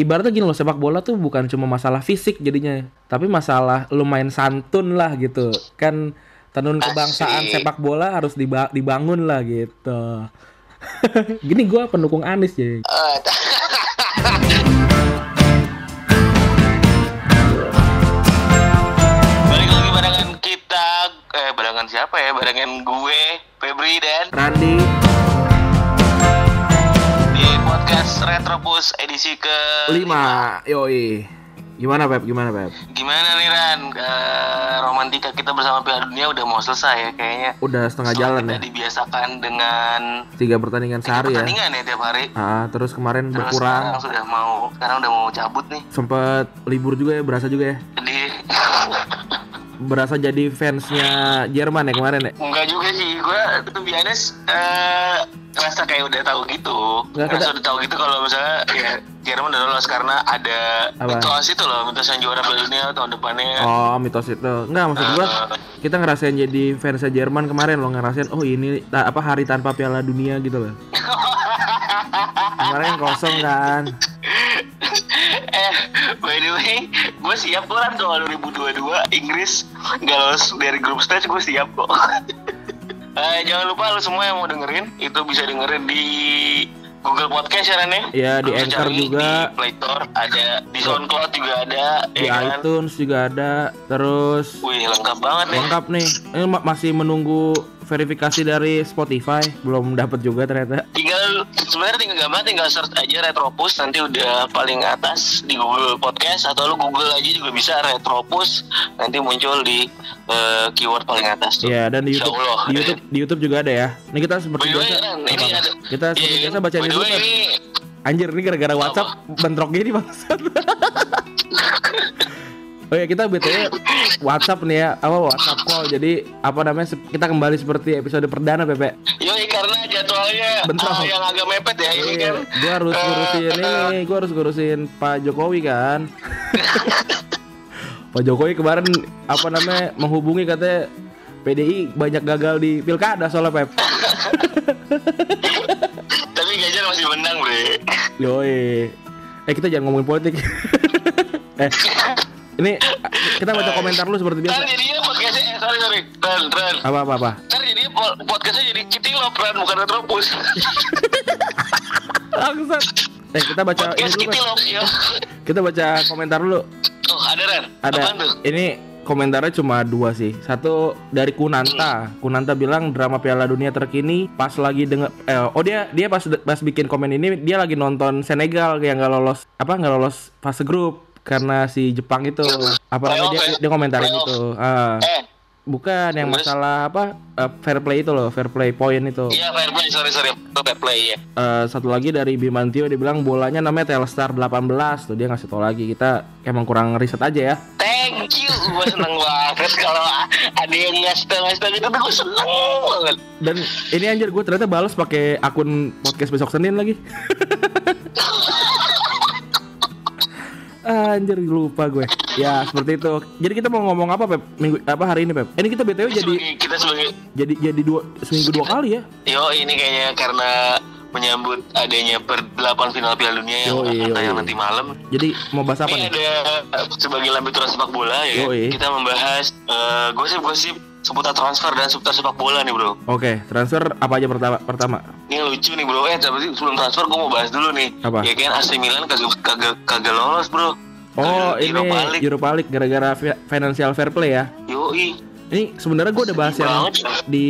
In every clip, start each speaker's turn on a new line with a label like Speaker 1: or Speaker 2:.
Speaker 1: ibaratnya gini loh sepak bola tuh bukan cuma masalah fisik jadinya, tapi masalah lu main santun lah gitu. Kan tenun kebangsaan
Speaker 2: Asik.
Speaker 1: sepak bola harus diba- dibangun lah gitu. gini gua pendukung Anis jadi.
Speaker 2: Eh, Balik lagi barengan kita eh barengan siapa ya? Barengan gue, Febri dan
Speaker 1: Randi,
Speaker 2: podcast Retropus edisi ke
Speaker 1: 5. Yoi. Gimana Pep? Gimana Pep?
Speaker 2: Gimana nih Ran? Eh, romantika kita bersama Piala Dunia udah mau selesai ya kayaknya.
Speaker 1: Udah setengah
Speaker 2: Setelah
Speaker 1: jalan
Speaker 2: kita
Speaker 1: ya.
Speaker 2: dibiasakan dengan
Speaker 1: Tiga pertandingan sehari ya.
Speaker 2: pertandingan ya tiap hari.
Speaker 1: Ah, terus kemarin
Speaker 2: Terus
Speaker 1: berkurang.
Speaker 2: sekarang sudah mau sekarang udah mau cabut nih.
Speaker 1: Sempet libur juga ya, berasa juga ya.
Speaker 2: Jadi
Speaker 1: Berasa jadi fansnya Jerman ya kemarin ya.
Speaker 2: enggak juga sih. Gue tuh biasanya eh ngerasa kayak udah tahu gitu.
Speaker 1: Nggak,
Speaker 2: Ngerasa
Speaker 1: kita-
Speaker 2: udah tahu gitu kalau misalnya ya Jerman udah lolos karena ada
Speaker 1: Apa?
Speaker 2: mitos itu loh, mitos yang juara Piala Dunia tahun depannya.
Speaker 1: Oh, mitos itu. Enggak, maksud gua kita ngerasain jadi fansnya Jerman kemarin loh ngerasain oh ini apa hari tanpa Piala Dunia gitu loh. kemarin kosong kan.
Speaker 2: Eh, by the way, gue siap kok kan kalau 2022 Inggris nggak lolos dari grup stage gue siap kok. eh, jangan lupa lu semua yang mau dengerin itu bisa dengerin di Google Podcast ya Ren ya?
Speaker 1: Iya, di Anchor
Speaker 2: cari
Speaker 1: juga.
Speaker 2: Di Play Store ada, di SoundCloud juga ada.
Speaker 1: Di
Speaker 2: ya kan?
Speaker 1: iTunes juga ada. Terus
Speaker 2: Wih lengkap banget nih.
Speaker 1: lengkap nih. Ini ma- masih menunggu verifikasi dari Spotify, belum dapat juga ternyata.
Speaker 2: Tinggal sebenarnya tinggal gampang tinggal search aja Retropus nanti udah paling atas di Google Podcast atau lu Google aja juga bisa Retropus nanti muncul di eh, keyword paling atas tuh.
Speaker 1: Iya, dan di YouTube
Speaker 2: Allah,
Speaker 1: di YouTube di YouTube juga ada ya. Ini kita seperti
Speaker 2: way,
Speaker 1: biasa.
Speaker 2: Ini ada
Speaker 1: Kita seperti
Speaker 2: Iya,
Speaker 1: biasa Pep.
Speaker 2: ini
Speaker 1: Anjir, ini gara-gara WhatsApp bentrok gini bangsat. Oh ya kita betulnya WhatsApp nih ya, apa WhatsApp call. Jadi apa namanya? Kita kembali seperti episode perdana Pepe.
Speaker 2: Yoi karena jadwalnya
Speaker 1: Bentrok.
Speaker 2: ah, yang agak mepet ya ini kan.
Speaker 1: Iya, gua harus
Speaker 2: eh,
Speaker 1: ngurusin ini, gua harus ngurusin Pak Jokowi kan. Pak Jokowi kemarin apa namanya menghubungi katanya PDI banyak gagal di pilkada soalnya Pep.
Speaker 2: Tapi Ganjar masih menang, Bre.
Speaker 1: Yoi. Eh kita jangan ngomongin politik. eh ini kita baca komentar lu seperti
Speaker 2: Ntar
Speaker 1: biasa.
Speaker 2: jadinya podcastnya, eh sorry sorry, Ren, Ren.
Speaker 1: Apa apa apa.
Speaker 2: Ntar jadinya po- podcastnya jadi Citilop, Ren, bukan Retropus.
Speaker 1: Bangsat. Eh kita baca ini
Speaker 2: Podcast
Speaker 1: dulu Pep.
Speaker 2: Citilop, ya.
Speaker 1: Kita baca komentar dulu.
Speaker 2: Oh, ada Ren.
Speaker 1: Ada. Ini komentarnya cuma dua sih. Satu dari Kunanta. Kunanta bilang drama Piala Dunia terkini pas lagi denger eh, oh dia dia pas pas bikin komen ini dia lagi nonton Senegal yang nggak lolos apa nggak lolos fase grup karena si Jepang itu apa namanya dia,
Speaker 2: ya?
Speaker 1: dia komentarin
Speaker 2: Playoff.
Speaker 1: itu. Ah,
Speaker 2: Eh,
Speaker 1: bukan yang
Speaker 2: Terus?
Speaker 1: masalah apa eh, fair play itu loh, fair play point itu.
Speaker 2: iya fair play, sorry sorry, itu fair play ya.
Speaker 1: Eh, satu lagi dari Bimantio dia bilang bolanya namanya Telstar 18 tuh dia ngasih tau lagi kita emang kurang riset aja ya.
Speaker 2: Thank you, gue seneng banget kalau ada yang ngasih tau ngasih tau gitu tuh gue seneng banget.
Speaker 1: Dan ini anjir gue ternyata balas pakai akun podcast besok Senin lagi. anjir lupa gue. Ya seperti itu. Jadi kita mau ngomong apa Pep? Minggu apa hari ini Pep? Ini kita BTW jadi
Speaker 2: Sebagai- kita sebagai
Speaker 1: jadi jadi dua seminggu dua kali ya.
Speaker 2: Yo ini kayaknya karena menyambut adanya per 8 final Piala Dunia yang akan tayang nanti malam.
Speaker 1: Jadi mau bahas apa
Speaker 2: Ini
Speaker 1: nih?
Speaker 2: ada eh, sebagai lambe turun sepak bola ya. kan?
Speaker 1: Yoi.
Speaker 2: Kita membahas eh, gosip-gosip seputar transfer dan seputar sepak bola nih bro.
Speaker 1: Oke, transfer apa aja pertama? Pertama.
Speaker 2: Ini lucu nih bro. Eh tapi sebelum transfer gue mau bahas dulu nih.
Speaker 1: Apa?
Speaker 2: Ya kan AC Milan kagak kagak kagak lolos bro.
Speaker 1: Oh,
Speaker 2: Kagak
Speaker 1: ini
Speaker 2: Europa League.
Speaker 1: Europa League gara-gara fi- financial fair play ya.
Speaker 2: Yoi.
Speaker 1: Ini sebenarnya gue udah bahas
Speaker 2: Sedih
Speaker 1: yang
Speaker 2: banget.
Speaker 1: di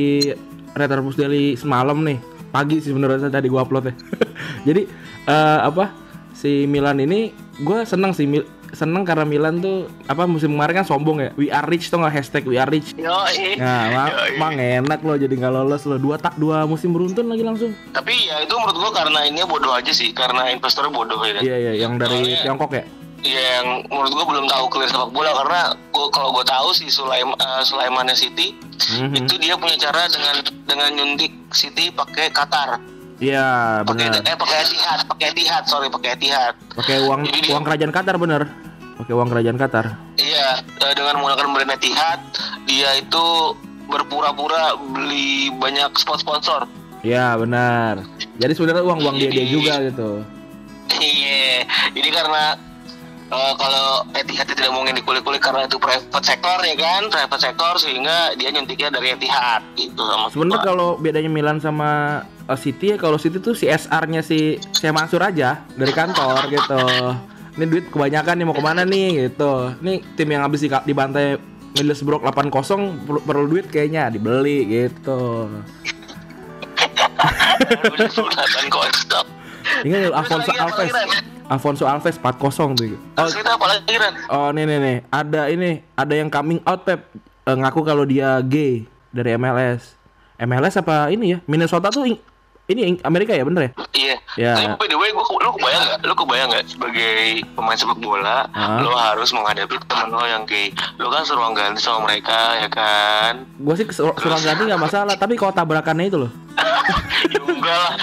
Speaker 1: Retropus Daily semalam nih. Pagi sih sebenarnya tadi gue upload ya. Jadi eh, apa si Milan ini gue seneng sih Mil- seneng karena Milan tuh apa musim kemarin kan sombong ya. We are rich tuh nggak hashtag we are rich.
Speaker 2: Yoi.
Speaker 1: Nah, emang,
Speaker 2: Yoi.
Speaker 1: emang enak loh jadi nggak lolos loh dua tak dua musim beruntun lagi langsung.
Speaker 2: Tapi ya itu menurut gua karena ini bodoh aja sih, karena investornya bodoh ya kan.
Speaker 1: Iya iya yang dari
Speaker 2: Soalnya-
Speaker 1: Tiongkok ya.
Speaker 2: Iya, yang menurut gua belum tahu clear sepak bola karena gua kalau gua tahu si Sulaim uh, Sulaimannya City
Speaker 1: Mhm.
Speaker 2: itu dia punya cara dengan dengan nyuntik City pakai Qatar.
Speaker 1: Iya
Speaker 2: Pakai
Speaker 1: benar.
Speaker 2: eh pakai Etihad, pakai Etihad, sorry pakai Etihad.
Speaker 1: Pakai uang
Speaker 2: Jadi
Speaker 1: uang kerajaan Qatar bener. Pakai uang kerajaan Qatar.
Speaker 2: Iya, eh, dengan menggunakan brand Etihad, dia itu berpura-pura beli banyak spot sponsor.
Speaker 1: Iya benar. Jadi sebenarnya uang uang dia dia juga gitu.
Speaker 2: Iya, jadi karena eh, kalau Etihad itu tidak mungkin dikulik-kulik karena itu private sector ya kan, private sector sehingga dia nyuntiknya dari Etihad gitu sama
Speaker 1: Sebenarnya kalau bedanya Milan sama uh, City ya kalau City tuh CSR-nya si saya Mansur aja dari kantor gitu. Ini duit kebanyakan nih mau ke mana nih gitu. Ini tim yang habis di, dibantai Middlesbrough 8-0 perlu, perlu duit kayaknya dibeli gitu.
Speaker 2: Kosong.
Speaker 1: Ingat Alfonso Alves. Alfonso Alves 4-0 tuh. Oh,
Speaker 2: kita apa lagi Ran?
Speaker 1: oh nih nih nih, ada ini, ada yang coming out Pep Eh, ngaku kalau dia gay dari MLS. MLS apa ini ya? Minnesota tuh ini Amerika ya bener ya?
Speaker 2: Iya.
Speaker 1: Ya.
Speaker 2: Tapi by the way, gua, lu kebayang nggak? Lu kebayang nggak sebagai pemain sepak bola,
Speaker 1: Hah?
Speaker 2: lu harus menghadapi temen lo yang kayak lu kan suruh ganti sama mereka ya kan?
Speaker 1: Gue sih sur- suruh ganti nggak masalah, tapi kalau tabrakannya itu loh.
Speaker 2: ya enggak lah.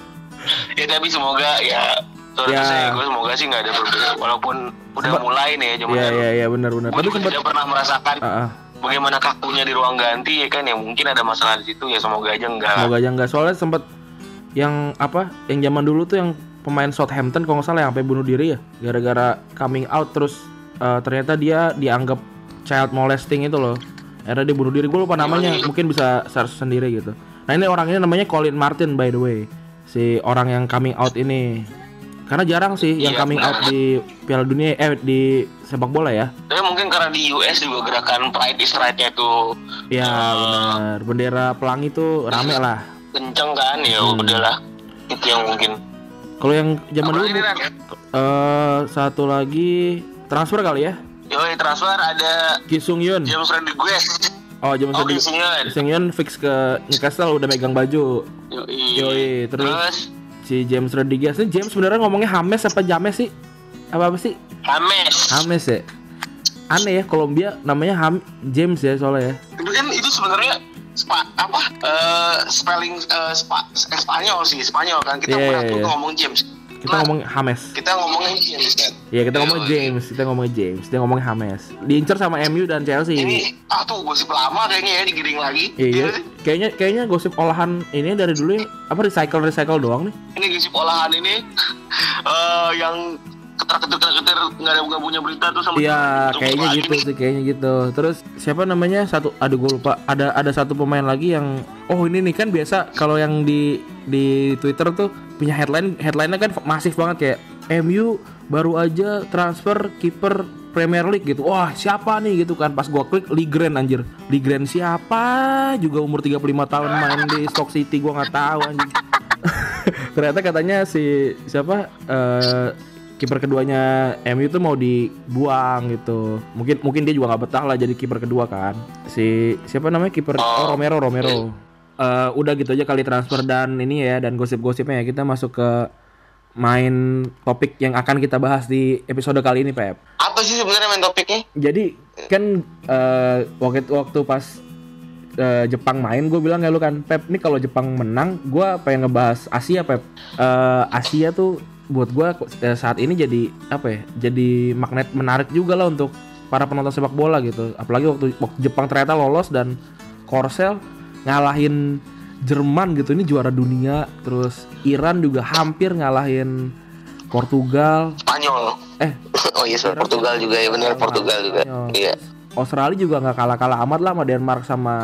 Speaker 2: ya tapi semoga ya. Sorry
Speaker 1: Ya.
Speaker 2: saya, gue semoga sih nggak ada perbedaan walaupun udah
Speaker 1: Sempat-
Speaker 2: mulai nih ya cuman
Speaker 1: Iya iya iya benar benar. Tapi
Speaker 2: tidak pernah merasakan
Speaker 1: Ah, ah.
Speaker 2: Bagaimana kakunya di ruang ganti ya kan ya mungkin ada masalah di situ ya semoga aja enggak
Speaker 1: semoga aja nggak soalnya sempet yang apa? Yang zaman dulu tuh yang pemain Southampton kalau nggak salah yang sampai bunuh diri ya gara-gara coming out terus eh, ternyata dia dianggap child molesting itu loh. Akhirnya dia bunuh diri. Gue lupa namanya, mungkin bisa search sendiri gitu. Nah ini orang ini namanya Colin Martin by the way. Si orang yang coming out ini. Karena jarang sih yang
Speaker 2: Iya,
Speaker 1: coming out
Speaker 2: benar.
Speaker 1: di Piala Dunia eh di sepak bola ya.
Speaker 2: tapi mungkin karena di US juga gerakan Pride is Right-nya tuh
Speaker 1: Ya
Speaker 2: Ah.
Speaker 1: benar. Bendera pelangi tuh rame lah.
Speaker 2: kenceng kan ya
Speaker 1: Hmm.
Speaker 2: udahlah itu yang mungkin
Speaker 1: Kalau yang zaman dulu eh satu lagi transfer kali ya.
Speaker 2: Yoi transfer ada
Speaker 1: Ki Sung Yun.
Speaker 2: James Rodriguez
Speaker 1: Oh, James
Speaker 2: Oh
Speaker 1: Rodriguez.
Speaker 2: Kisingan
Speaker 1: Ki Sung Yun fix ke Newcastle udah megang baju.
Speaker 2: Yoi
Speaker 1: Yoi, terus-
Speaker 2: Terus
Speaker 1: Si James Rodriguez ini James sebenarnya ngomongnya Hames apa James sih? Apa apa sih?
Speaker 2: James
Speaker 1: Hames ya. Aneh ya Kolombia namanya Ham James ya soalnya ya.
Speaker 2: Itu kan itu sebenarnya spa, apa eh, spelling eh, spa, Spanyol sih Spanyol kan kita pernah
Speaker 1: iya,
Speaker 2: tuh
Speaker 1: iya.
Speaker 2: ngomong James
Speaker 1: Kita
Speaker 2: Nah,
Speaker 1: ngomong Hames.
Speaker 2: kita ngomongin James kan
Speaker 1: Iya, kita ngomong
Speaker 2: Yoi.
Speaker 1: James, kita ngomong James, dia ngomong Hames. Diincer sama MU dan Chelsea.
Speaker 2: ini ah tuh gosip lama kayaknya ya digiring lagi
Speaker 1: Iya,
Speaker 2: Ini-
Speaker 1: kayaknya kayaknya gosip olahan ini dari dulu ya, apa recycle recycle doang nih.
Speaker 2: ini gosip olahan ini eh, yang ketar-ketir ketar nggak ada nggak punya berita tuh sama
Speaker 1: Iya, kayaknya gitu sih, kayaknya gitu. Terus siapa namanya? Satu, aduh gue lupa. Ada ada satu pemain lagi yang, oh ini nih kan biasa kalau yang di di Twitter tuh punya headline, headline-nya kan masif banget kayak MU baru aja transfer kiper Premier League gitu. Wah, siapa nih gitu kan. Pas gua klik Ligren anjir. Ligren siapa? Juga umur 35 tahun main di Stoke City gua nggak tahu anjing. Ternyata katanya si siapa eh kiper keduanya MU tuh mau dibuang gitu. Mungkin mungkin dia juga nggak betah lah jadi kiper kedua kan. Si siapa namanya kiper oh, Romero Romero. Eh, udah gitu aja kali transfer dan ini ya dan gosip-gosipnya ya. Kita masuk ke main topik yang akan kita bahas di episode kali ini Pep.
Speaker 2: apa sih sebenarnya main topiknya?
Speaker 1: Jadi kan eh, waktu waktu pas eh, Jepang main gue bilang ya lu kan Pep ini kalau Jepang menang gue pengen ngebahas Asia Pep. Eh, Asia tuh buat gue saat ini jadi apa ya jadi magnet menarik juga lah untuk para penonton sepak bola gitu. Apalagi waktu, waktu Jepang ternyata lolos dan Korsel ngalahin Jerman gitu ini juara dunia. Terus Iran juga hampir ngalahin Portugal.
Speaker 2: Spanyol.
Speaker 1: Eh
Speaker 2: oh iya sorry, Portugal juga. ya benar Portugal juga. Iya.
Speaker 1: Australia juga nggak kalah-kalah amat lah sama Denmark sama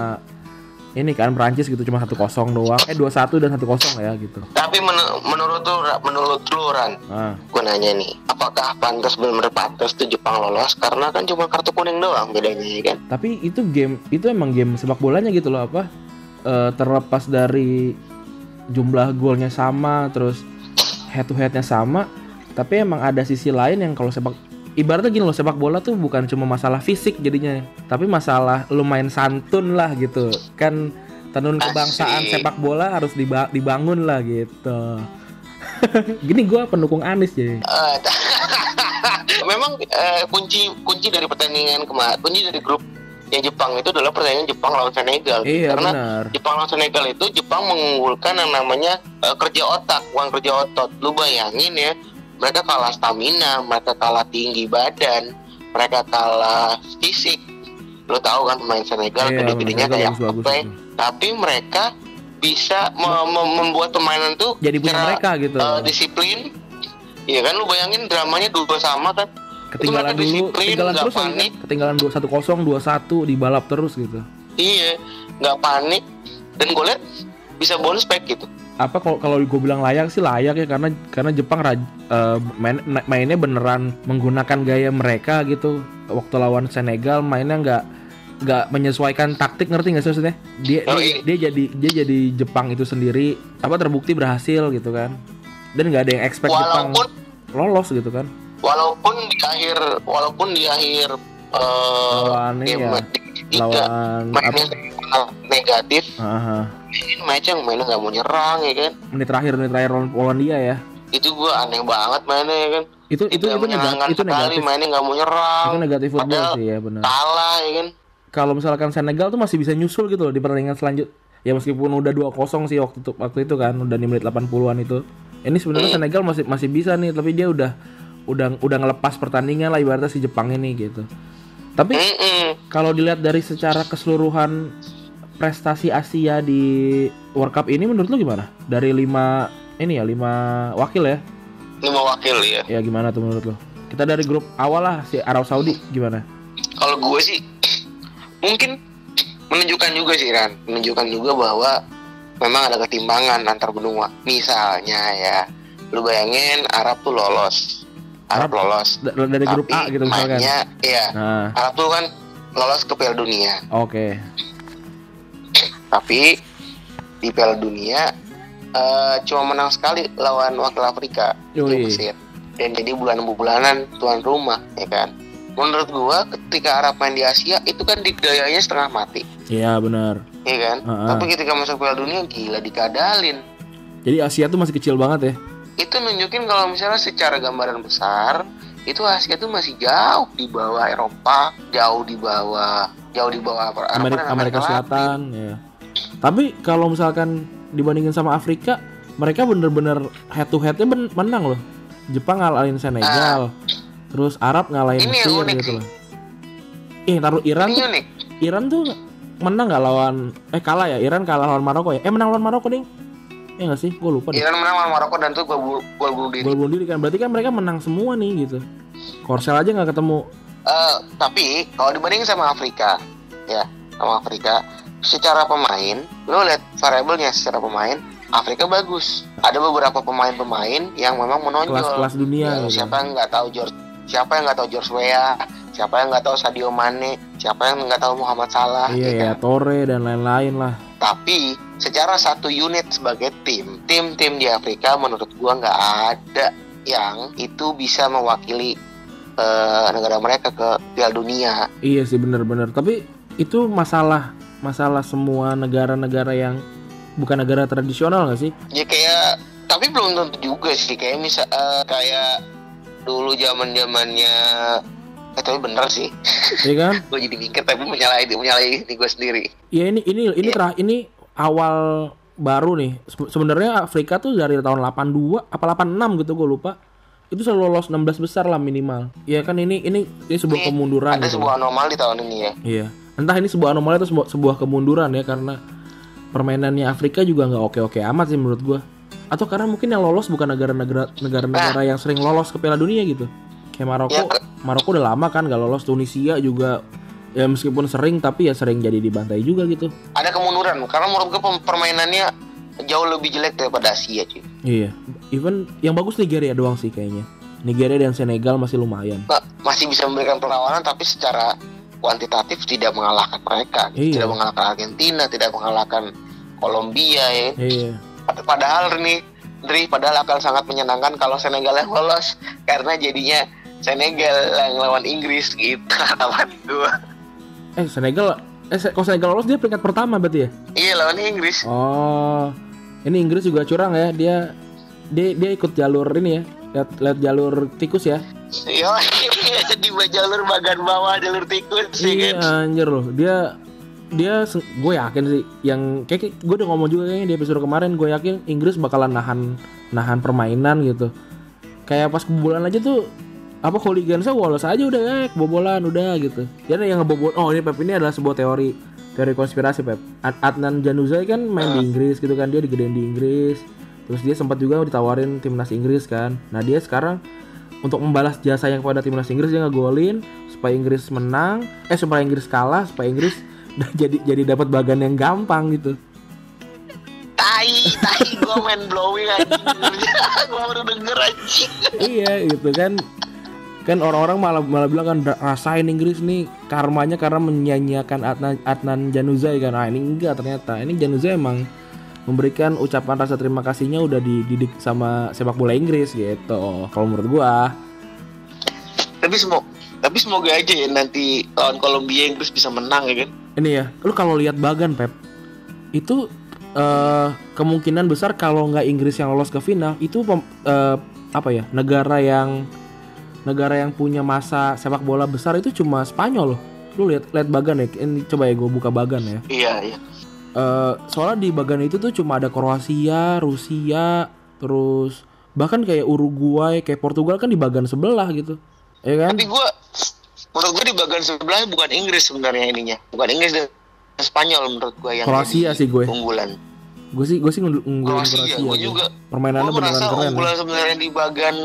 Speaker 1: ini kan Prancis gitu cuma satu kosong doang. Eh dua satu dan satu kosong ya gitu.
Speaker 2: Tapi men- menurut lu menurut lu Ran
Speaker 1: nah
Speaker 2: gue nanya nih apakah pantas benar-benar pantas tuh Jepang lolos? Karena kan cuma kartu kuning doang bedanya ya kan?
Speaker 1: Tapi itu game itu emang game sepak bolanya gitu loh apa Eh, terlepas dari jumlah golnya sama terus head to headnya sama tapi emang ada sisi lain yang kalau sepak ibaratnya gini loh sepak bola tuh bukan cuma masalah fisik jadinya tapi masalah lu main santun lah gitu. Kan tenun kebangsaan
Speaker 2: Asik.
Speaker 1: sepak bola harus diba- dibangun lah gitu. Gini gua pendukung Anis jadi
Speaker 2: Eh, memang eh, kunci kunci dari pertandingan kemarin kunci dari grup yang Jepang itu adalah pertandingan Jepang lawan Senegal.
Speaker 1: Iya
Speaker 2: karena
Speaker 1: benar.
Speaker 2: Jepang lawan Senegal itu Jepang mengunggulkan yang namanya eh, kerja otak bukan kerja otot. Lu bayangin ya mereka kalah stamina mereka kalah tinggi badan mereka kalah fisik. Lu tahu kan pemain Senegal
Speaker 1: Iya,
Speaker 2: gede-gedenya kayak
Speaker 1: Bagus-bagus
Speaker 2: apa tapi mereka bisa me- me- membuat permainan tuh
Speaker 1: jadi punya mereka gitu.
Speaker 2: eh, disiplin. Iya kan lu bayangin dramanya dua sama kan.
Speaker 1: Ketinggalan dulu,
Speaker 2: disiplin,
Speaker 1: ketinggalan terus kan.
Speaker 2: panik.
Speaker 1: Ketinggalan 2-1-0, 2-1 dibalap terus gitu.
Speaker 2: Iya, nggak panik dan gue liat bisa bonus back gitu.
Speaker 1: apa kalau kalau gue bilang layak sih layak ya karena karena Jepang eh, main, mainnya beneran menggunakan gaya mereka gitu waktu lawan Senegal mainnya nggak nggak menyesuaikan taktik ngerti nggak sih maksudnya dia
Speaker 2: Oh,
Speaker 1: dia,
Speaker 2: iya.
Speaker 1: dia jadi dia jadi Jepang itu sendiri apa terbukti berhasil gitu kan dan nggak ada yang expect Jepang
Speaker 2: Walaupun
Speaker 1: lolos gitu kan
Speaker 2: walaupun di akhir walaupun di akhir eh
Speaker 1: Lawan ini
Speaker 2: game
Speaker 1: ya,
Speaker 2: tiga mainnya negatif. Ini match yang mainnya nggak mau nyerang ya kan?
Speaker 1: Menit terakhir menit terakhir lawan Polandia ya.
Speaker 2: Itu gua aneh banget mainnya ya kan?
Speaker 1: Itu itu
Speaker 2: Tidak
Speaker 1: itu negatif itu negatif.
Speaker 2: mainnya nggak mau nyerang.
Speaker 1: Itu negatif football
Speaker 2: Padahal
Speaker 1: sih ya benar.
Speaker 2: kalah ya kan?
Speaker 1: Kalau misalkan Senegal tuh masih bisa nyusul gitu loh di pertandingan selanjut. Ya meskipun udah 2-0 sih waktu itu waktu itu kan udah di menit 80-an itu. Ini sebenarnya
Speaker 2: Hmm.
Speaker 1: Senegal masih masih bisa nih tapi dia udah udah udah ngelepas pertandingan lah ibaratnya si Jepang ini gitu. Tapi kalau dilihat dari secara keseluruhan prestasi Asia di World Cup ini menurut lu gimana? Dari lima ini ya lima wakil ya?
Speaker 2: Lima wakil ya
Speaker 1: ya gimana tuh menurut lu? Kita dari grup awal lah si Arab Saudi gimana?
Speaker 2: Kalau gue sih mungkin menunjukkan juga sih Ran. Menunjukkan juga bahwa memang ada ketimbangan antar benua. Misalnya ya lu bayangin Arab tuh lolos Arab,
Speaker 1: Arab.
Speaker 2: lolos.
Speaker 1: Da- dari grup A gitu misalkan.
Speaker 2: mainnya iya.
Speaker 1: Nah.
Speaker 2: Arab tuh kan lolos ke Piala Dunia.
Speaker 1: Oke.
Speaker 2: Tapi di Piala Dunia eh, cuma menang sekali lawan wakil Afrika. Itu
Speaker 1: Yoi.
Speaker 2: Mesir. Dan jadi bulan-bulanan tuan rumah ya kan? Menurut gua ketika Arab main di Asia itu kan didayanya setengah mati.
Speaker 1: Iya benar.
Speaker 2: Ya kan?
Speaker 1: Heeh.
Speaker 2: tapi ketika masuk Piala Dunia gila dikadalin.
Speaker 1: Jadi Asia tuh masih kecil banget ya.
Speaker 2: Itu nunjukin kalau misalnya secara gambaran besar itu Asia tuh masih jauh di bawah Eropa jauh di bawah jauh di bawah Eropa
Speaker 1: Amerika, Amerika
Speaker 2: Latin.
Speaker 1: Selatan ya. Tapi kalau misalkan dibandingin sama Afrika, mereka bener-bener head to headnya ben- menang loh. Jepang ngalahin Senegal, terus Arab ngalahin Mesir gitu loh. Eh, taruh Iran
Speaker 2: ini
Speaker 1: tuh,
Speaker 2: unik
Speaker 1: Iran tuh menang nggak lawan eh kalah ya Iran kalah lawan Maroko ya eh menang lawan Maroko ding ya nggak sih gue lupa deh
Speaker 2: Iran menang lawan Maroko dan itu gol bu- gol bunuh diri
Speaker 1: gol bunuh diri kan berarti kan mereka menang semua nih gitu Korsel aja nggak ketemu
Speaker 2: Eh, tapi kalau dibandingin sama Afrika, ya sama Afrika, secara pemain, lo lihat variabelnya secara pemain, Afrika bagus. Ada beberapa pemain-pemain yang memang menonjol.
Speaker 1: kelas-kelas dunia
Speaker 2: Ya,
Speaker 1: gitu.
Speaker 2: siapa yang nggak tahu George, siapa yang nggak tahu George Weah, siapa yang nggak tahu Sadio Mane, siapa yang nggak tahu Muhammad Salah,
Speaker 1: iya
Speaker 2: ya
Speaker 1: ya
Speaker 2: kan?
Speaker 1: Torre dan lain-lain lah
Speaker 2: Tapi secara satu unit sebagai tim, tim-tim di Afrika menurut gua nggak ada yang itu bisa mewakili eh, negara mereka ke Piala Dunia.
Speaker 1: Iya sih bener-bener. Tapi itu masalah masalah semua negara-negara yang bukan negara tradisional nggak sih?
Speaker 2: Ya kayak tapi belum tentu juga sih kayak misal eh, kayak dulu zaman zamannya eh tapi bener sih
Speaker 1: Iya kan?
Speaker 2: gue jadi mikir tapi menyalahi menyalahi diri gue sendiri
Speaker 1: Iya ini ini ini terah ini awal baru nih. Se- Sebenarnya Afrika tuh dari tahun 82 apa 86 gitu gue lupa. Itu selalu lolos 16 besar lah minimal. Iya kan ini ini ini sebuah
Speaker 2: Ini
Speaker 1: kemunduran
Speaker 2: ada
Speaker 1: gitu.
Speaker 2: sebuah anomali tahun ini ya
Speaker 1: Iya. Entah ini sebuah anomali atau sebuah, sebuah kemunduran ya karena permainannya Afrika juga nggak oke-oke amat sih menurut gua. Atau karena mungkin yang lolos bukan negara-negara negara-negara yang sering lolos ke Piala Dunia gitu. Kayak Maroko,
Speaker 2: Ya,
Speaker 1: Maroko udah lama kan nggak lolos. Tunisia juga ya meskipun sering tapi ya sering jadi dibantai juga gitu.
Speaker 2: ada kemunduran karena menurut gue permainannya jauh lebih jelek daripada Asia cuy
Speaker 1: Iya. Even yang bagus Nigeria doang sih kayaknya. Nigeria dan Senegal masih lumayan.
Speaker 2: Masih bisa memberikan perlawanan tapi secara kuantitatif tidak mengalahkan mereka
Speaker 1: Iya.
Speaker 2: tidak mengalahkan Argentina tidak mengalahkan Kolombia ya
Speaker 1: Iya.
Speaker 2: Pad- Padahal nih, Dri, padahal akan sangat menyenangkan kalau Senegal yang lolos karena jadinya Senegal yang lawan Inggris gitu harapan gua.
Speaker 1: Eh Senegal eh kalau Senegal lolos dia peringkat pertama berarti ya?
Speaker 2: Iya lawan Inggris.
Speaker 1: Oh, ini Inggris juga curang ya. Dia dia dia ikut jalur ini ya. Lihat, lihat jalur tikus ya.
Speaker 2: Iya, di bawah jalur bagian bawah jalur tikus sih
Speaker 1: Iya
Speaker 2: kan.
Speaker 1: anjir loh. Dia dia gue yakin sih yang kayak gue udah ngomong juga kayaknya di episode kemarin gue yakin Inggris bakalan nahan nahan permainan gitu. Kayak pas kebobolan aja tuh apa hooligansnya wolos aja udah eh kebobolan udah gitu. Jadi yang ngebobol oh ini Pep ini adalah sebuah teori teori konspirasi Pep. Ad- Adnan Januzaj kan main di Inggris gitu kan dia digedein di Inggris. Terus dia sempat juga ditawarin timnas Inggris kan. Nah dia sekarang untuk membalas jasa yang kepada timnas Inggris dia ngegolin supaya Inggris menang, eh supaya Inggris kalah, supaya Inggris jadi jadi dapat bagan yang gampang gitu.
Speaker 2: Tai, tai gue main blowing anjing. gue baru denger anjing.
Speaker 1: iya gitu kan kan orang-orang malah malah bilang kan "Da- rasain Inggris nih karmanya karena menyanyiakan Adnan, Adnan Januzaj kan. Ah ini enggak ternyata. Ini Januzaj emang memberikan ucapan rasa terima kasihnya udah dididik sama sepak bola Inggris gitu kalau menurut gua.
Speaker 2: Tapi semoga tapi semoga aja ya nanti lawan Kolombia Inggris bisa menang ya kan.
Speaker 1: ini ya lu kalau lihat Bagan Pep itu eh, kemungkinan besar kalau nggak Inggris yang lolos ke final itu eh, apa ya negara yang negara yang punya masa sepak bola besar itu cuma Spanyol loh lu lihat lihat Bagan ya ini coba ya gue buka Bagan ya
Speaker 2: Iya, iya.
Speaker 1: Eh, soalnya di bagan itu tuh cuma ada Kroasia, Rusia, terus bahkan kayak Uruguay, kayak Portugal kan di bagan sebelah gitu, ya kan?
Speaker 2: Tapi gue menurut gue di bagian sebelahnya bukan Inggris sebenarnya ininya. Bukan Inggris dan Spanyol menurut gue yang
Speaker 1: Kroasia sih gue.
Speaker 2: unggulan.
Speaker 1: Gue sih gue sih unggulin
Speaker 2: Kroasia,
Speaker 1: Kroasia.
Speaker 2: gue juga.
Speaker 1: Permainannya
Speaker 2: Gue
Speaker 1: beneran keren. ya.
Speaker 2: unggulan sebenarnya di bagian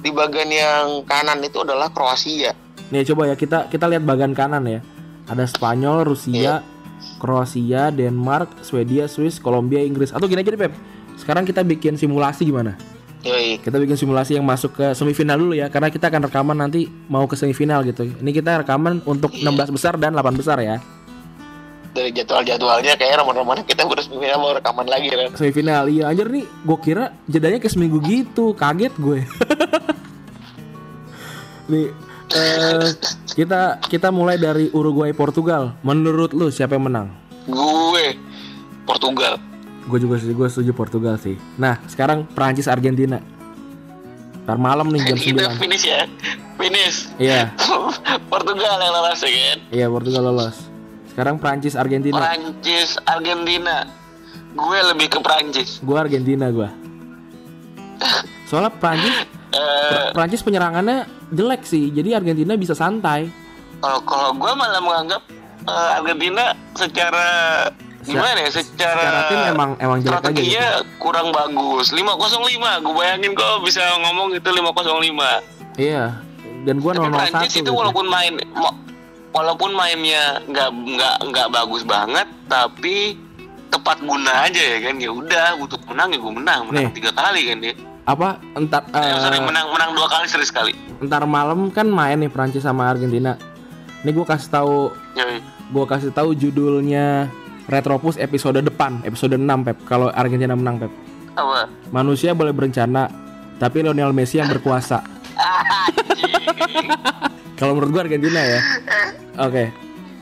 Speaker 2: di bagian yang kanan itu adalah Kroasia.
Speaker 1: Nih coba ya kita kita lihat bagan kanan ya. Ada Spanyol,
Speaker 2: Iya.
Speaker 1: Rusia, Kroasia, Denmark, Swedia, Swiss, Kolombia, Inggris. Atau gini aja deh Pep. Sekarang kita bikin simulasi gimana?
Speaker 2: Yoi.
Speaker 1: Kita bikin simulasi yang masuk ke semifinal dulu ya Karena kita akan rekaman nanti mau ke semifinal gitu Ini kita rekaman untuk 16 besar dan 8 besar ya
Speaker 2: Dari jadwal-jadwalnya kayak roman-romannya kita udah semifinal mau rekaman lagi kan.
Speaker 1: Semifinal, iya anjir nih Gue kira jedanya ke seminggu gitu Kaget gue Nih eh, kita kita mulai dari Uruguay Portugal Menurut lu siapa yang menang?
Speaker 2: Gue Portugal.
Speaker 1: Gue juga setuju, gue setuju Portugal sih Nah sekarang Prancis Argentina Ntar malam nih jam 9
Speaker 2: finish ya. Finish.
Speaker 1: Iya,
Speaker 2: Portugal yang lolos ya kan.
Speaker 1: iya Portugal lolos Sekarang Prancis Argentina
Speaker 2: Prancis, Argentina. Gue lebih ke Prancis.
Speaker 1: Gue Argentina gue Soalnya Prancis
Speaker 2: Eh,
Speaker 1: Prancis penyerangannya jelek sih Jadi Argentina bisa santai
Speaker 2: kalau kalau gue malah menganggap eh, Argentina secara gimana ya? Secara,
Speaker 1: Secara tim emang emang jelek aja gitu.
Speaker 2: kurang bagus. 505. Gue bayangin kok bisa ngomong itu 505.
Speaker 1: Iya Dan gue 001
Speaker 2: Prancis itu
Speaker 1: gitu.
Speaker 2: walaupun main walaupun mainnya nggak nggak nggak bagus banget tapi tepat guna aja ya kan ya udah butuh menang ya gue menang menang
Speaker 1: Nih.
Speaker 2: tiga kali kan dia
Speaker 1: Apa entar
Speaker 2: eh,
Speaker 1: eh,
Speaker 2: sorry menang menang dua kali seri sekali
Speaker 1: Ntar malam kan main nih Prancis sama Argentina Ini gue kasih tahu. Gue kasih tahu judulnya Retropus episode depan Episode 6 Pep Kalau Argentina menang Pep
Speaker 2: apa
Speaker 1: Manusia boleh berencana Tapi Lionel Messi yang berkuasa. Kalau menurut gue Argentina ya Oke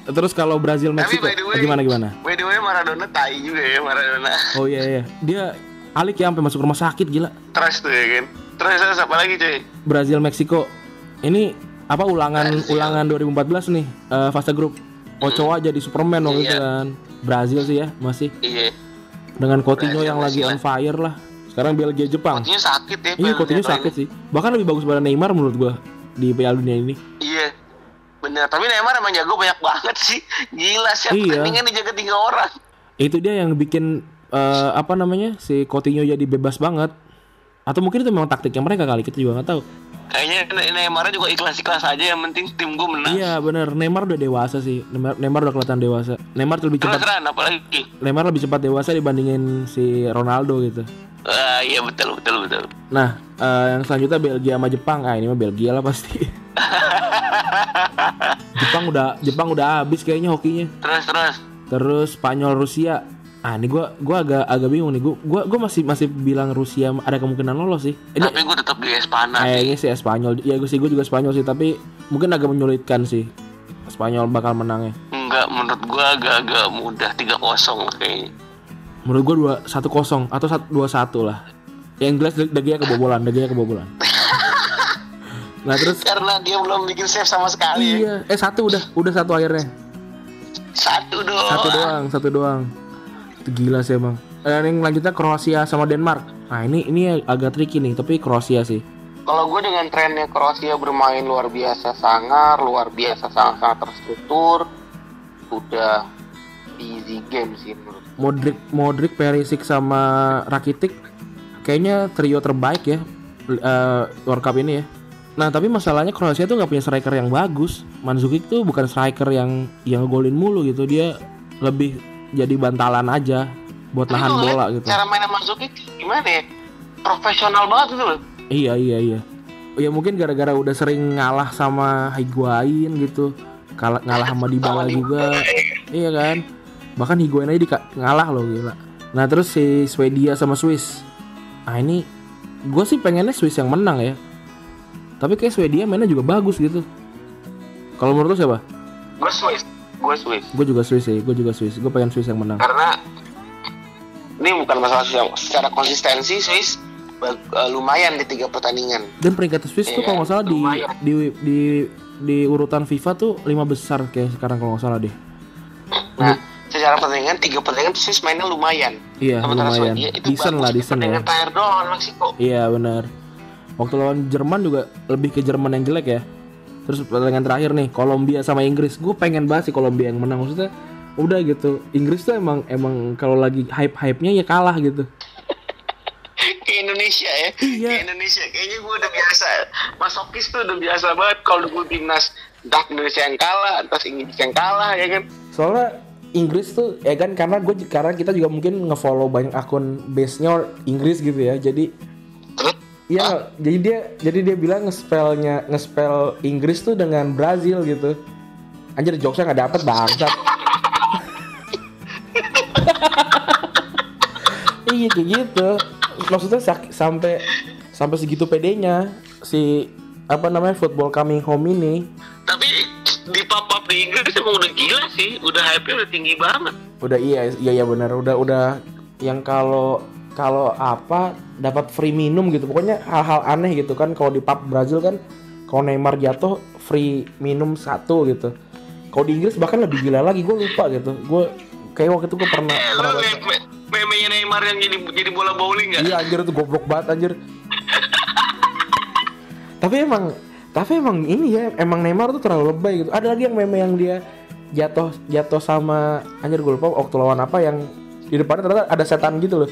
Speaker 1: Terus kalau Brazil Meksiko
Speaker 2: way,
Speaker 1: gimana gimana?
Speaker 2: by the way Maradona tai juga ya Maradona.
Speaker 1: Oh iya iya. Dia Alik ya sampai masuk rumah sakit gila.
Speaker 2: Terus tuh ya kan. Terus terus apa lagi cuy?
Speaker 1: Brazil Meksiko. Ini apa ulangan
Speaker 2: Brazil.
Speaker 1: ulangan 2014 nih eh, fase grup. Ochoa jadi Superman waktu itu
Speaker 2: Iya.
Speaker 1: kan. Brazil sih ya masih
Speaker 2: Iya.
Speaker 1: dengan Coutinho
Speaker 2: Brazil
Speaker 1: yang lagi on fire lah. Sekarang Belgia Jepang.
Speaker 2: Coutinho sakit ya.
Speaker 1: Iya Coutinho sakit sih. Bahkan lebih bagus pada Neymar menurut gua di Piala Dunia ini.
Speaker 2: Iya. Bener, tapi Neymar emang jago banyak banget sih. Gila sih,
Speaker 1: Iya.
Speaker 2: pertandingan dijaga tiga orang.
Speaker 1: Itu dia yang bikin eh, apa namanya si Coutinho jadi bebas banget. Atau mungkin itu memang taktiknya mereka kali kita juga nggak tahu.
Speaker 2: Kayaknya Ne- Neymar juga ikhlas-ikhlas aja, yang penting tim gue menang.
Speaker 1: Iya bener Neymar udah dewasa sih. Neymar, Neymar udah kelihatan dewasa. Neymar lebih cepat
Speaker 2: Ran, apalagi?
Speaker 1: Neymar lebih cepat dewasa dibandingin si Ronaldo gitu.
Speaker 2: Ah, iya betul betul betul.
Speaker 1: Nah, eh, yang selanjutnya Belgia sama Jepang. Ah, ini mah Belgia lah pasti. Jepang udah Jepang udah habis kayaknya hokinya.
Speaker 2: Terus terus.
Speaker 1: Terus Spanyol Rusia. Ah, ini gua gua agak agak bingung nih. Gua gua, gua masih masih bilang Rusia ada kemungkinan lolos sih. Ini
Speaker 2: Tapi gue tetap di Espana sih.
Speaker 1: kayaknya sih Spanyol. Ya gue sih gue juga Spanyol sih, tapi mungkin agak menyulitkan sih. Spanyol bakal menangnya.
Speaker 2: Enggak, menurut gue agak-agak mudah 3-0 kayaknya.
Speaker 1: Menurut gua dua satu kosong atau dua satu lah. Yang jelas daginya kebobolan, daginya kebobolan. nah terus
Speaker 2: Karena dia belum bikin save sama sekali.
Speaker 1: iya, eh satu udah, udah satu akhirnya.
Speaker 2: Satu doang.
Speaker 1: Satu doang, satu doang. Itu gila sih emang. Eh, yang lanjutnya Kroasia sama Denmark. Nah ini ini agak tricky nih, tapi Kroasia sih.
Speaker 2: Kalau gue dengan trennya Kroasia bermain luar biasa sangar, luar biasa sangat-sangat terstruktur, udah easy game sih menurut.
Speaker 1: Modric, Modric, Perisic sama Rakitic kayaknya trio terbaik ya eh, World Cup ini ya. Nah tapi masalahnya Kroasia tuh nggak punya striker yang bagus. Mandzukic tuh bukan striker yang yang golin mulu gitu. Dia lebih jadi bantalan aja buat
Speaker 2: Tapi
Speaker 1: nahan bola
Speaker 2: liat
Speaker 1: gitu.
Speaker 2: Cara main Mandzukic gimana ya? Profesional banget gitu loh.
Speaker 1: Iya iya iya. Ya mungkin gara-gara udah sering ngalah sama Higuain gitu. Kalah ngalah sama Dybala juga. Iya kan? Bahkan Higuain aja dika- ngalah loh gila. Nah terus si Swedia sama Swiss. Nah ini gue sih pengennya Swiss yang menang ya. Tapi kayak Swedia mainnya juga bagus gitu. Kalau menurut lu siapa?
Speaker 2: Gue Swiss. Gue Swiss.
Speaker 1: Gue juga Swiss sih. Gue juga Swiss. Gue pengen Swiss yang menang.
Speaker 2: Karena ini bukan masalah Swiss yang secara konsistensi Swiss eh, lumayan di tiga pertandingan.
Speaker 1: Dan peringkat Swiss tuh
Speaker 2: Iya,
Speaker 1: kalau nggak salah di, di di di urutan FIFA tuh lima besar kayak sekarang kalau nggak salah deh.
Speaker 2: Nah, secara pertandingan tiga pertandingan Swiss mainnya lumayan.
Speaker 1: Iya
Speaker 2: Sementara
Speaker 1: lumayan.
Speaker 2: Swedia itu
Speaker 1: Decent lah decent ya.
Speaker 2: pertandingan terakhir doang lawan Meksiko.
Speaker 1: Iya benar. Waktu lawan Jerman juga lebih ke Jerman yang jelek ya. Terus pertandingan terakhir nih Kolombia sama Inggris. Gue pengen banget sih Kolombia yang menang maksudnya. Udah gitu. Inggris tuh emang emang kalau lagi hype hype nya ya kalah gitu.
Speaker 2: Ke Indonesia ya.
Speaker 1: Iya.
Speaker 2: Ke Indonesia kayaknya gue udah biasa. Masokis tuh udah biasa banget kalau gue timnas entah Indonesia yang kalah, entah Inggris yang kalah ya kan.
Speaker 1: Soalnya Inggris tuh ya kan karena gue karena kita juga mungkin ngefollow banyak akun base nya Inggris gitu ya. Jadi
Speaker 2: Terus
Speaker 1: Iya, jadi dia jadi dia bilang ngespelnya ngespel Inggris tuh dengan Brazil gitu. Anjir jokesnya nggak dapet bangsat. iya kayak gitu. Maksudnya sak- sampai sampai segitu pedenya si apa namanya football coming home ini
Speaker 2: tapi di pop-up di Inggris emang udah gila sih, udah hype-nya udah tinggi banget.
Speaker 1: udah iya iya iya benar udah udah yang kalau kalau apa dapat free minum gitu. Pokoknya hal-hal aneh gitu kan. Kalau di pub Brazil kan kalau Neymar jatuh free minum satu gitu. Kalau di Inggris bahkan lebih gila lagi gue lupa gitu. Gue kayak waktu itu gue pernah
Speaker 2: Eh,
Speaker 1: pernah
Speaker 2: liat me- meme-nya Neymar yang jadi jadi bola bowling gak?
Speaker 1: iya anjir itu goblok banget anjir. Tapi emang tapi emang ini ya emang Neymar tuh terlalu lebay gitu. Ada lagi yang meme yang dia jatuh jatuh sama anjir gue lupa waktu lawan apa yang di depannya ternyata ada setan gitu loh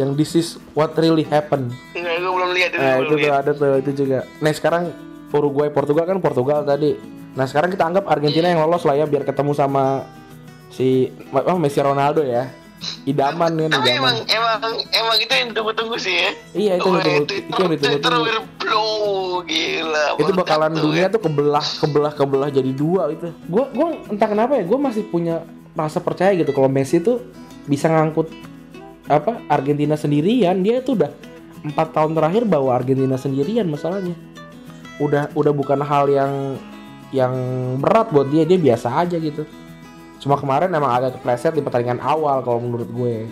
Speaker 1: yang this is what really happened
Speaker 2: Enggak, gue belum lihat itu.
Speaker 1: nah itu
Speaker 2: lihat.
Speaker 1: ada tuh itu juga nah sekarang Uruguay Portugal kan Portugal tadi nah sekarang kita anggap Argentina yang lolos lah ya biar ketemu sama si oh, Messi Ronaldo ya idaman kan
Speaker 2: Tapi
Speaker 1: idaman
Speaker 2: emang emang emang itu yang ditunggu-tunggu sih ya.
Speaker 1: Iya, itu yang
Speaker 2: Wah, Twitter-
Speaker 1: itu yang ditunggu-tunggu.
Speaker 2: Gila.
Speaker 1: itu bakalan
Speaker 2: tuh,
Speaker 1: dunia
Speaker 2: ya.
Speaker 1: tuh kebelah kebelah kebelah jadi dua gitu gue gua entah kenapa ya gue masih punya rasa percaya gitu kalau Messi tuh bisa ngangkut apa Argentina sendirian dia tuh udah empat tahun terakhir bawa Argentina sendirian masalahnya udah udah bukan hal yang yang berat buat dia dia biasa aja gitu cuma kemarin emang agak kepleset di pertandingan awal kalau menurut gue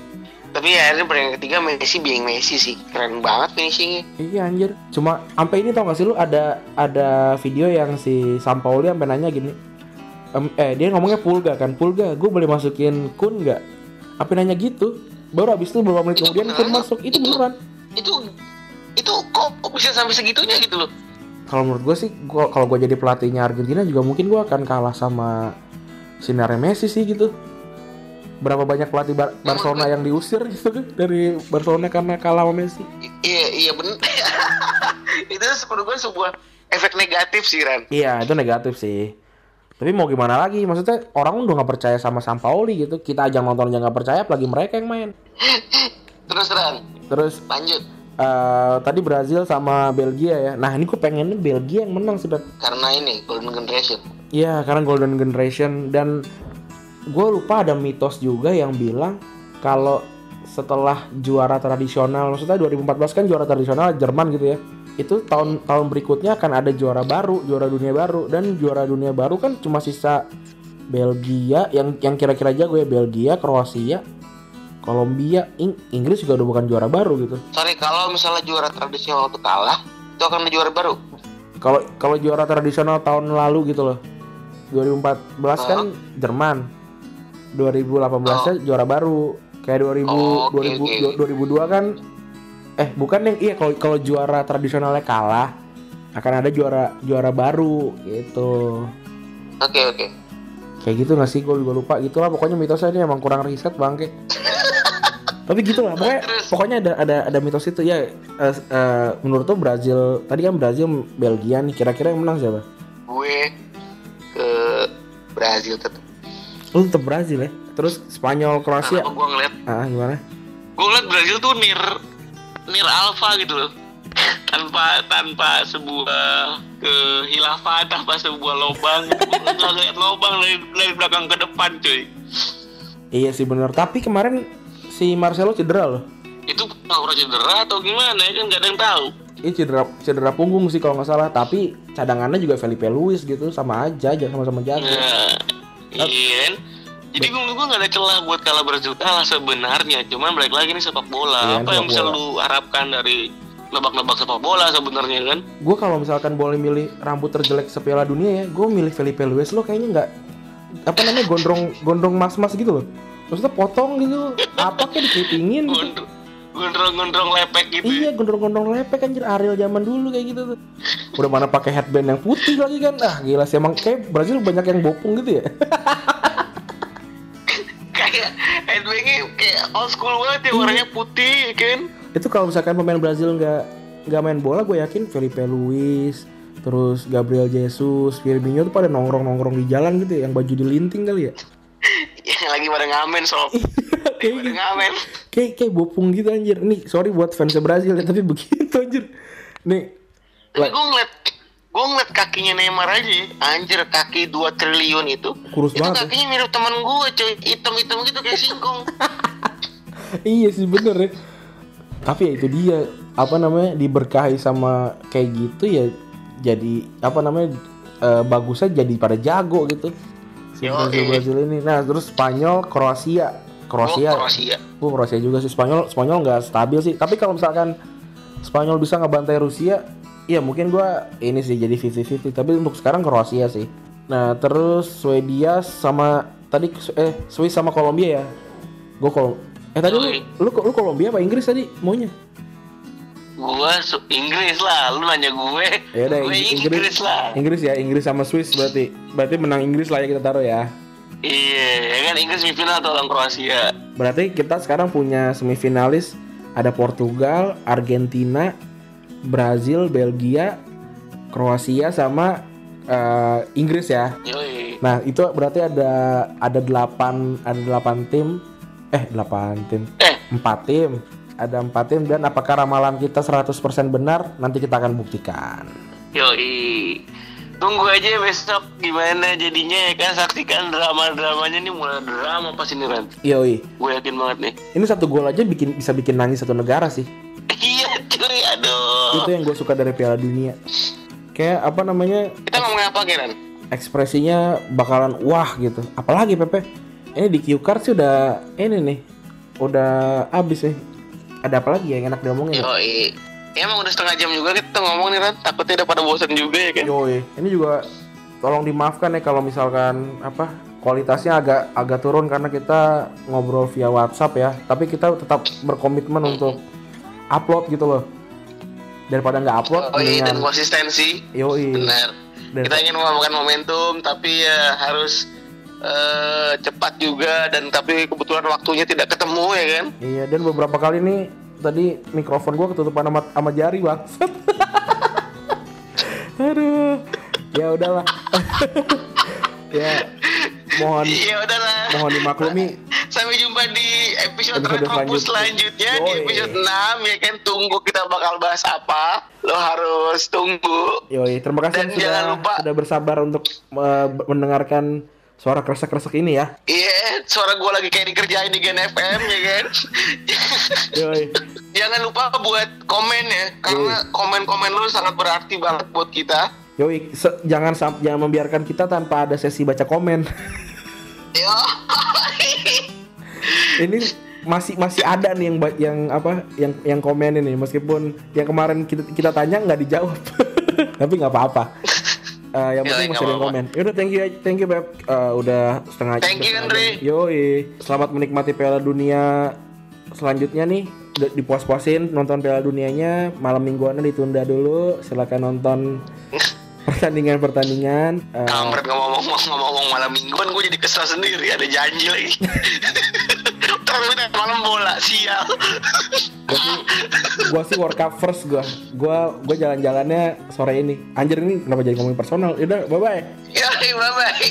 Speaker 2: Tapi ya akhirnya pertandingan ketiga Messi being Messi sih. Keren banget finishingnya.
Speaker 1: Iya anjir. Cuma sampai ini tau gak sih lu ada ada video yang si Sampaoli sampai nanya gini. Eh dia ngomongnya Pulga kan. Pulga, gue boleh masukin Kun nggak? Apa nanya gitu? Baru abis itu beberapa menit
Speaker 2: Itu
Speaker 1: kemudian Kun masuk. Itu beneran.
Speaker 2: Itu itu kok, kok bisa sampai segitunya gitu loh.
Speaker 1: Kalau menurut gue sih, gua, kalau gue jadi pelatihnya Argentina juga mungkin gue akan kalah sama Sinare Messi sih gitu. Berapa banyak pelatih Bar- Barcelona yang diusir gitu kan dari Barcelona karena kalah sama Messi.
Speaker 2: Iya iya bener. itu menurut gue sebuah efek negatif sih Ran.
Speaker 1: Iya itu negatif sih. Tapi mau gimana lagi? Maksudnya orang udah nggak percaya sama Sampaoli gitu. Kita aja nonton aja nggak percaya, apalagi mereka yang main.
Speaker 2: Terus Ran,
Speaker 1: Terus
Speaker 2: lanjut.
Speaker 1: eh, tadi Brazil sama Belgia ya. Nah ini gue pengennya Belgia yang menang sudah.
Speaker 2: Karena ini Golden Generation.
Speaker 1: Iya karena Golden Generation dan gue lupa ada mitos juga yang bilang kalau setelah juara tradisional, maksudnya 2014 kan juara tradisional Jerman gitu ya. Itu tahun tahun berikutnya akan ada juara baru, juara dunia baru dan juara dunia baru kan cuma sisa Belgia yang yang kira-kira jago ya Belgia, Kroasia, Kolombia, Ing- Inggris juga udah bukan juara baru gitu.
Speaker 2: Sorry kalau misalnya juara tradisional itu kalah, itu akan ada juara baru.
Speaker 1: Kalau kalau juara tradisional tahun lalu gitu loh. 2014 kan Jerman. 2018 nya juara baru. Kayak 2000
Speaker 2: Oh, oke,
Speaker 1: 2000 2002 kan eh bukan yang iya kalau kalau juara tradisionalnya kalah akan ada juara juara baru gitu.
Speaker 2: Oke oke.
Speaker 1: Kayak gitu nggak sih gue juga lupa gitulah pokoknya mitosnya ini emang kurang riset bangke. Tapi gitu lah, pokoknya,
Speaker 2: Terus?
Speaker 1: pokoknya ada ada ada mitos itu ya. eh, eh, menurut tuh Brazil tadi kan Brazil Belgia nih, kira-kira yang menang siapa?
Speaker 2: gue ke Brazil tetap
Speaker 1: Lu tetap Brazil ya. Terus Spanyol Kroasia.
Speaker 2: gue ngeliat
Speaker 1: Ah, gimana?
Speaker 2: gue ngeliat Brazil tuh nir nir alpha gitu loh tanpa tanpa sebuah kehilafan tanpa sebuah lobang lihat lobang dari, dari belakang ke depan cuy
Speaker 1: Iya sih bener. Tapi kemarin si Marcelo cedera loh.
Speaker 2: itu pura cedera atau gimana ya kan nggak ada yang tahu
Speaker 1: Ini cedera cedera punggung sih kalau nggak salah. Tapi cadangannya juga Felipe Luis gitu sama aja, aja sama-sama jago.
Speaker 2: Nah, iya kan? Jadi gue gue gak ada celah buat kalah Brazil kalah sebenarnya. Cuman balik lagi nih sepak bola.
Speaker 1: Iya,
Speaker 2: Apa yang
Speaker 1: sepak
Speaker 2: bisa
Speaker 1: bola.
Speaker 2: lu harapkan dari nebak-nebak sepak bola sebenarnya kan?
Speaker 1: Gue kalau misalkan boleh milih rambut terjelek sepiala dunia ya, gue milih Felipe Luis lo kayaknya nggak apa namanya gondrong gondrong mas-mas gitu loh. Maksudnya potong gitu, apa kayak dikepingin gitu.
Speaker 2: Gondrong gondrong lepek gitu.
Speaker 1: Iya gondrong-gondrong lepek anjir Ariel zaman dulu kayak gitu tuh. Udah mana pakai headband yang putih lagi kan. Ah gila sih emang kayak Brazil banyak yang bopung gitu ya.
Speaker 2: Kayak headbangnya kayak old school banget ya warnanya putih kan?
Speaker 1: Itu kalau misalkan pemain Brazil nggak nggak main bola gue yakin Felipe Luis terus Gabriel Jesus, Firmino tuh pada nongkrong-nongkrong di jalan gitu ya, yang baju dilinting kali ya.
Speaker 2: Yang lagi pada ngamen sob.
Speaker 1: kayak
Speaker 2: pada
Speaker 1: gitu.
Speaker 2: ngamen.
Speaker 1: kayak kayak bopung gitu anjir. Nih, sorry buat fans Brazil ya, tapi begitu anjir. Nih,
Speaker 2: Tapi gue ngeliat gue ngeliat kakinya Neymar aja anjir kaki 2 triliun itu
Speaker 1: Kurus
Speaker 2: itu
Speaker 1: banget ya.
Speaker 2: kakinya mirip teman gue cuy hitam-hitam gitu kayak singkong
Speaker 1: iya sih bener ya. Tapi ya itu dia apa namanya diberkahi sama kayak gitu ya jadi apa namanya eh, bagusnya jadi pada jago gitu si Brazil
Speaker 2: eh.
Speaker 1: Brazil ini. Nah terus Spanyol Kroasia Kroasia
Speaker 2: Gua Kroasia
Speaker 1: Gue Kroasia juga sih Spanyol Spanyol nggak stabil sih. Tapi kalau misalkan Spanyol bisa ngebantai Rusia, ya mungkin gua ini sih jadi 50-50. Tapi untuk sekarang Kroasia sih. Nah terus Swedia sama tadi eh Swiss sama Kolombia ya. Gue kalau eh tadi lu, lu lu Kolombia apa Inggris tadi maunya?
Speaker 2: Gua su- Inggris lah, lu nanya gue.
Speaker 1: Ya udah
Speaker 2: gue
Speaker 1: Ing-
Speaker 2: Inggris, lah.
Speaker 1: Inggris ya Inggris sama Swiss berarti. Berarti menang Inggris lah ya kita taruh ya.
Speaker 2: Iya, ya kan Inggris semifinal atau lawan Kroasia.
Speaker 1: Berarti kita sekarang punya semifinalis ada Portugal, Argentina, Brazil, Belgia, Kroasia sama eh, Inggris ya.
Speaker 2: Yoi.
Speaker 1: Nah, itu berarti ada ada 8 ada 8 tim eh 8 tim.
Speaker 2: Eh,
Speaker 1: 4 tim. Ada 4 tim dan apakah ramalan kita 100% benar? Nanti kita akan buktikan.
Speaker 2: yoi. Tunggu aja besok gimana jadinya ya kan saksikan drama-dramanya nih mulai drama pas ini Ran.
Speaker 1: Yoi.
Speaker 2: Gue yakin banget nih.
Speaker 1: Ini satu gol aja bikin bisa bikin nangis satu negara sih.
Speaker 2: Iya cuy, aduh.
Speaker 1: Itu yang gue suka dari Piala Dunia. Kayak apa namanya?
Speaker 2: Kita ngomongin apa Kiran?
Speaker 1: ekspresinya bakalan wah gitu. Apalagi Pepe, ini di Q card sih udah ini nih, udah abis nih. Ada apa lagi yang enak diomongin?
Speaker 2: Yoi. Ya, emang udah setengah jam juga kita ngomong nih Ran. Takutnya udah pada bosan juga ya kan.
Speaker 1: Yoi. Ini juga tolong dimaafkan ya kalau misalkan apa kualitasnya agak agak turun karena kita ngobrol via WhatsApp ya. Tapi kita tetap berkomitmen untuk upload gitu loh. Daripada nggak upload,
Speaker 2: Oh iya, dan konsistensi.
Speaker 1: yoi.
Speaker 2: Benar.
Speaker 1: Dan-
Speaker 2: Kita ingin memakan momentum, tapi ya harus eh, cepat juga dan tapi kebetulan waktunya tidak ketemu ya kan.
Speaker 1: Iya, dan beberapa kali nih tadi mikrofon gua ketutupan sama, sama jari bangsat. Aduh. Ya udahlah. ya mohon
Speaker 2: Iya udahlah.
Speaker 1: mohon dimaklumi.
Speaker 2: Sampai jumpa di episode,
Speaker 1: Episode
Speaker 2: Retropus
Speaker 1: selanjutnya.
Speaker 2: selanjutnya di episode 6 ya kan tunggu kita bakal bahas apa. Lo harus tunggu.
Speaker 1: Yoi, terima kasih
Speaker 2: Dan
Speaker 1: sudah
Speaker 2: jangan lupa-
Speaker 1: sudah bersabar untuk uh, mendengarkan suara kresek-kresek ini ya.
Speaker 2: Iya, suara gue lagi kayak dikerjain di Gen FM ya kan.
Speaker 1: Yoi.
Speaker 2: Jangan lupa buat komen ya, karena komen-komen lo sangat berarti banget buat kita.
Speaker 1: Se- jangan jangan membiarkan kita tanpa ada sesi baca komen.
Speaker 2: Yo.
Speaker 1: ini masih masih ada nih yang yang apa yang yang komen ini. Meskipun yang kemarin kita kita tanya nggak dijawab. Tapi nggak apa-apa. Eh, yang
Speaker 2: Ya,
Speaker 1: penting masih ada yang komen. Yaudah thank you thank you beb. Eh, udah setengah
Speaker 2: Thank you, Andre.
Speaker 1: yoi selamat menikmati Piala Dunia selanjutnya nih. Dipuas-puasin nonton Piala Dunianya. Malam mingguannya ditunda dulu. Silakan nonton pertandingan pertandingan
Speaker 2: Kampret ngomong-ngomong ngomong malam mingguan gue jadi kesel sendiri ada janji lagi. Taruhnya malam bola sial.
Speaker 1: Gua sih, World Cup first gua. Gua gua jalan-jalannya sore ini. Anjir ini kenapa jadi ngomongin personal? Udah, bye bye.
Speaker 2: Ya, bye bye.